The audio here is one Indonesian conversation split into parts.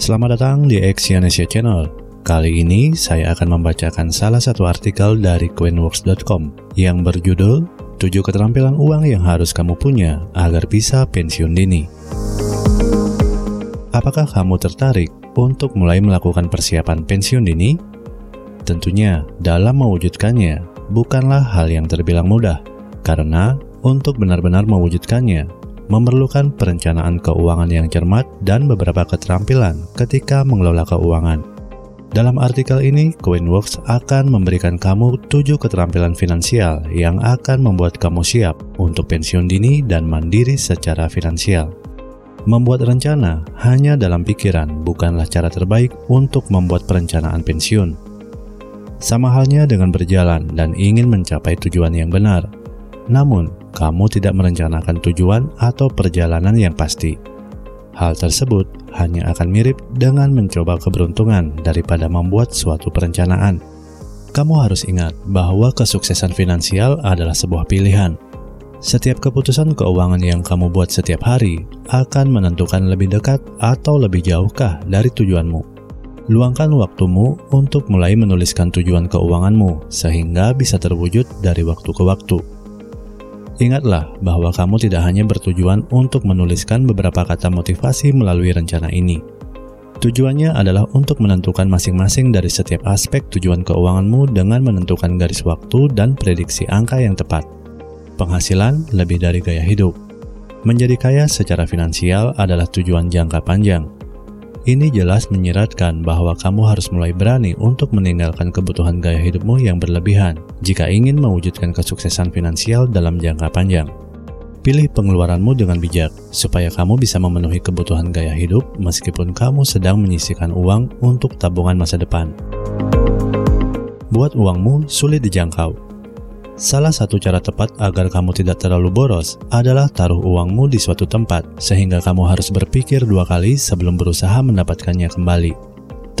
Selamat datang di Exyonesia Channel. Kali ini saya akan membacakan salah satu artikel dari Coinworks.com yang berjudul 7 keterampilan uang yang harus kamu punya agar bisa pensiun dini. Apakah kamu tertarik untuk mulai melakukan persiapan pensiun dini? Tentunya, dalam mewujudkannya bukanlah hal yang terbilang mudah, karena untuk benar-benar mewujudkannya memerlukan perencanaan keuangan yang cermat dan beberapa keterampilan ketika mengelola keuangan. Dalam artikel ini, Coinworks akan memberikan kamu 7 keterampilan finansial yang akan membuat kamu siap untuk pensiun dini dan mandiri secara finansial. Membuat rencana hanya dalam pikiran bukanlah cara terbaik untuk membuat perencanaan pensiun. Sama halnya dengan berjalan dan ingin mencapai tujuan yang benar. Namun, kamu tidak merencanakan tujuan atau perjalanan yang pasti. Hal tersebut hanya akan mirip dengan mencoba keberuntungan daripada membuat suatu perencanaan. Kamu harus ingat bahwa kesuksesan finansial adalah sebuah pilihan. Setiap keputusan keuangan yang kamu buat setiap hari akan menentukan lebih dekat atau lebih jauhkah dari tujuanmu. Luangkan waktumu untuk mulai menuliskan tujuan keuanganmu sehingga bisa terwujud dari waktu ke waktu. Ingatlah bahwa kamu tidak hanya bertujuan untuk menuliskan beberapa kata motivasi melalui rencana ini. Tujuannya adalah untuk menentukan masing-masing dari setiap aspek tujuan keuanganmu dengan menentukan garis waktu dan prediksi angka yang tepat. Penghasilan lebih dari gaya hidup. Menjadi kaya secara finansial adalah tujuan jangka panjang, ini jelas menyiratkan bahwa kamu harus mulai berani untuk meninggalkan kebutuhan gaya hidupmu yang berlebihan jika ingin mewujudkan kesuksesan finansial dalam jangka panjang. Pilih pengeluaranmu dengan bijak, supaya kamu bisa memenuhi kebutuhan gaya hidup meskipun kamu sedang menyisihkan uang untuk tabungan masa depan. Buat uangmu sulit dijangkau, Salah satu cara tepat agar kamu tidak terlalu boros adalah taruh uangmu di suatu tempat, sehingga kamu harus berpikir dua kali sebelum berusaha mendapatkannya kembali.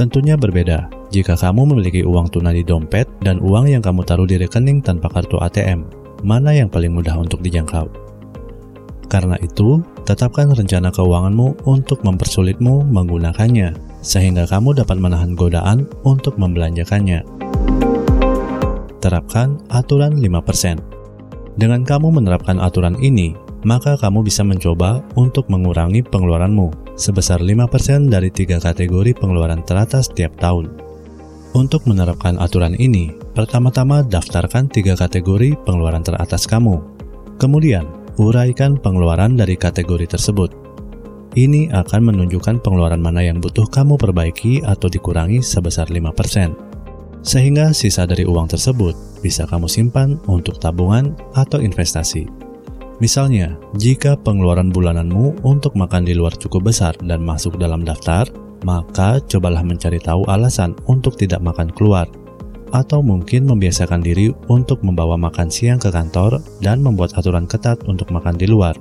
Tentunya berbeda jika kamu memiliki uang tunai di dompet dan uang yang kamu taruh di rekening tanpa kartu ATM. Mana yang paling mudah untuk dijangkau? Karena itu, tetapkan rencana keuanganmu untuk mempersulitmu menggunakannya, sehingga kamu dapat menahan godaan untuk membelanjakannya terapkan aturan 5%. Dengan kamu menerapkan aturan ini, maka kamu bisa mencoba untuk mengurangi pengeluaranmu sebesar 5% dari tiga kategori pengeluaran teratas setiap tahun. Untuk menerapkan aturan ini, pertama-tama daftarkan tiga kategori pengeluaran teratas kamu. Kemudian, uraikan pengeluaran dari kategori tersebut. Ini akan menunjukkan pengeluaran mana yang butuh kamu perbaiki atau dikurangi sebesar 5% sehingga sisa dari uang tersebut bisa kamu simpan untuk tabungan atau investasi. Misalnya, jika pengeluaran bulananmu untuk makan di luar cukup besar dan masuk dalam daftar, maka cobalah mencari tahu alasan untuk tidak makan keluar, atau mungkin membiasakan diri untuk membawa makan siang ke kantor dan membuat aturan ketat untuk makan di luar.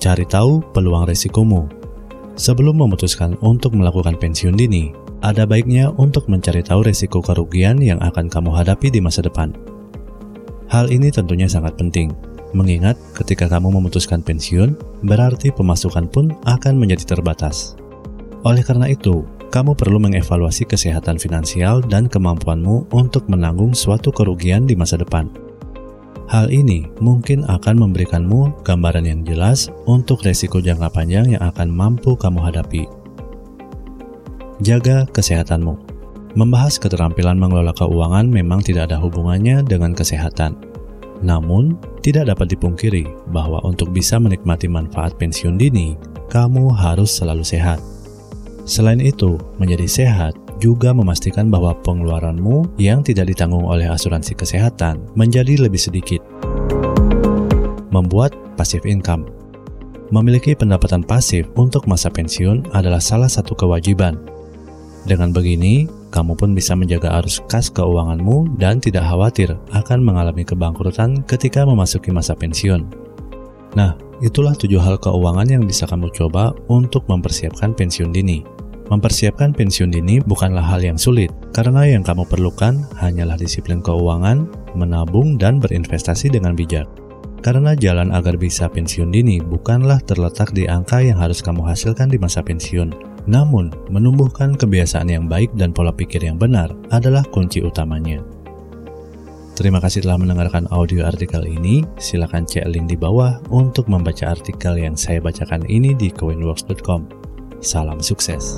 Cari tahu peluang resikomu. Sebelum memutuskan untuk melakukan pensiun dini, ada baiknya untuk mencari tahu resiko kerugian yang akan kamu hadapi di masa depan. Hal ini tentunya sangat penting, mengingat ketika kamu memutuskan pensiun, berarti pemasukan pun akan menjadi terbatas. Oleh karena itu, kamu perlu mengevaluasi kesehatan finansial dan kemampuanmu untuk menanggung suatu kerugian di masa depan. Hal ini mungkin akan memberikanmu gambaran yang jelas untuk resiko jangka panjang yang akan mampu kamu hadapi Jaga kesehatanmu. Membahas keterampilan mengelola keuangan memang tidak ada hubungannya dengan kesehatan. Namun, tidak dapat dipungkiri bahwa untuk bisa menikmati manfaat pensiun dini, kamu harus selalu sehat. Selain itu, menjadi sehat juga memastikan bahwa pengeluaranmu yang tidak ditanggung oleh asuransi kesehatan menjadi lebih sedikit. Membuat passive income Memiliki pendapatan pasif untuk masa pensiun adalah salah satu kewajiban dengan begini, kamu pun bisa menjaga arus kas keuanganmu dan tidak khawatir akan mengalami kebangkrutan ketika memasuki masa pensiun. Nah, itulah tujuh hal keuangan yang bisa kamu coba untuk mempersiapkan pensiun dini. Mempersiapkan pensiun dini bukanlah hal yang sulit, karena yang kamu perlukan hanyalah disiplin keuangan, menabung, dan berinvestasi dengan bijak. Karena jalan agar bisa pensiun dini bukanlah terletak di angka yang harus kamu hasilkan di masa pensiun. Namun, menumbuhkan kebiasaan yang baik dan pola pikir yang benar adalah kunci utamanya. Terima kasih telah mendengarkan audio artikel ini. Silakan cek link di bawah untuk membaca artikel yang saya bacakan ini di coinworks.com. Salam sukses.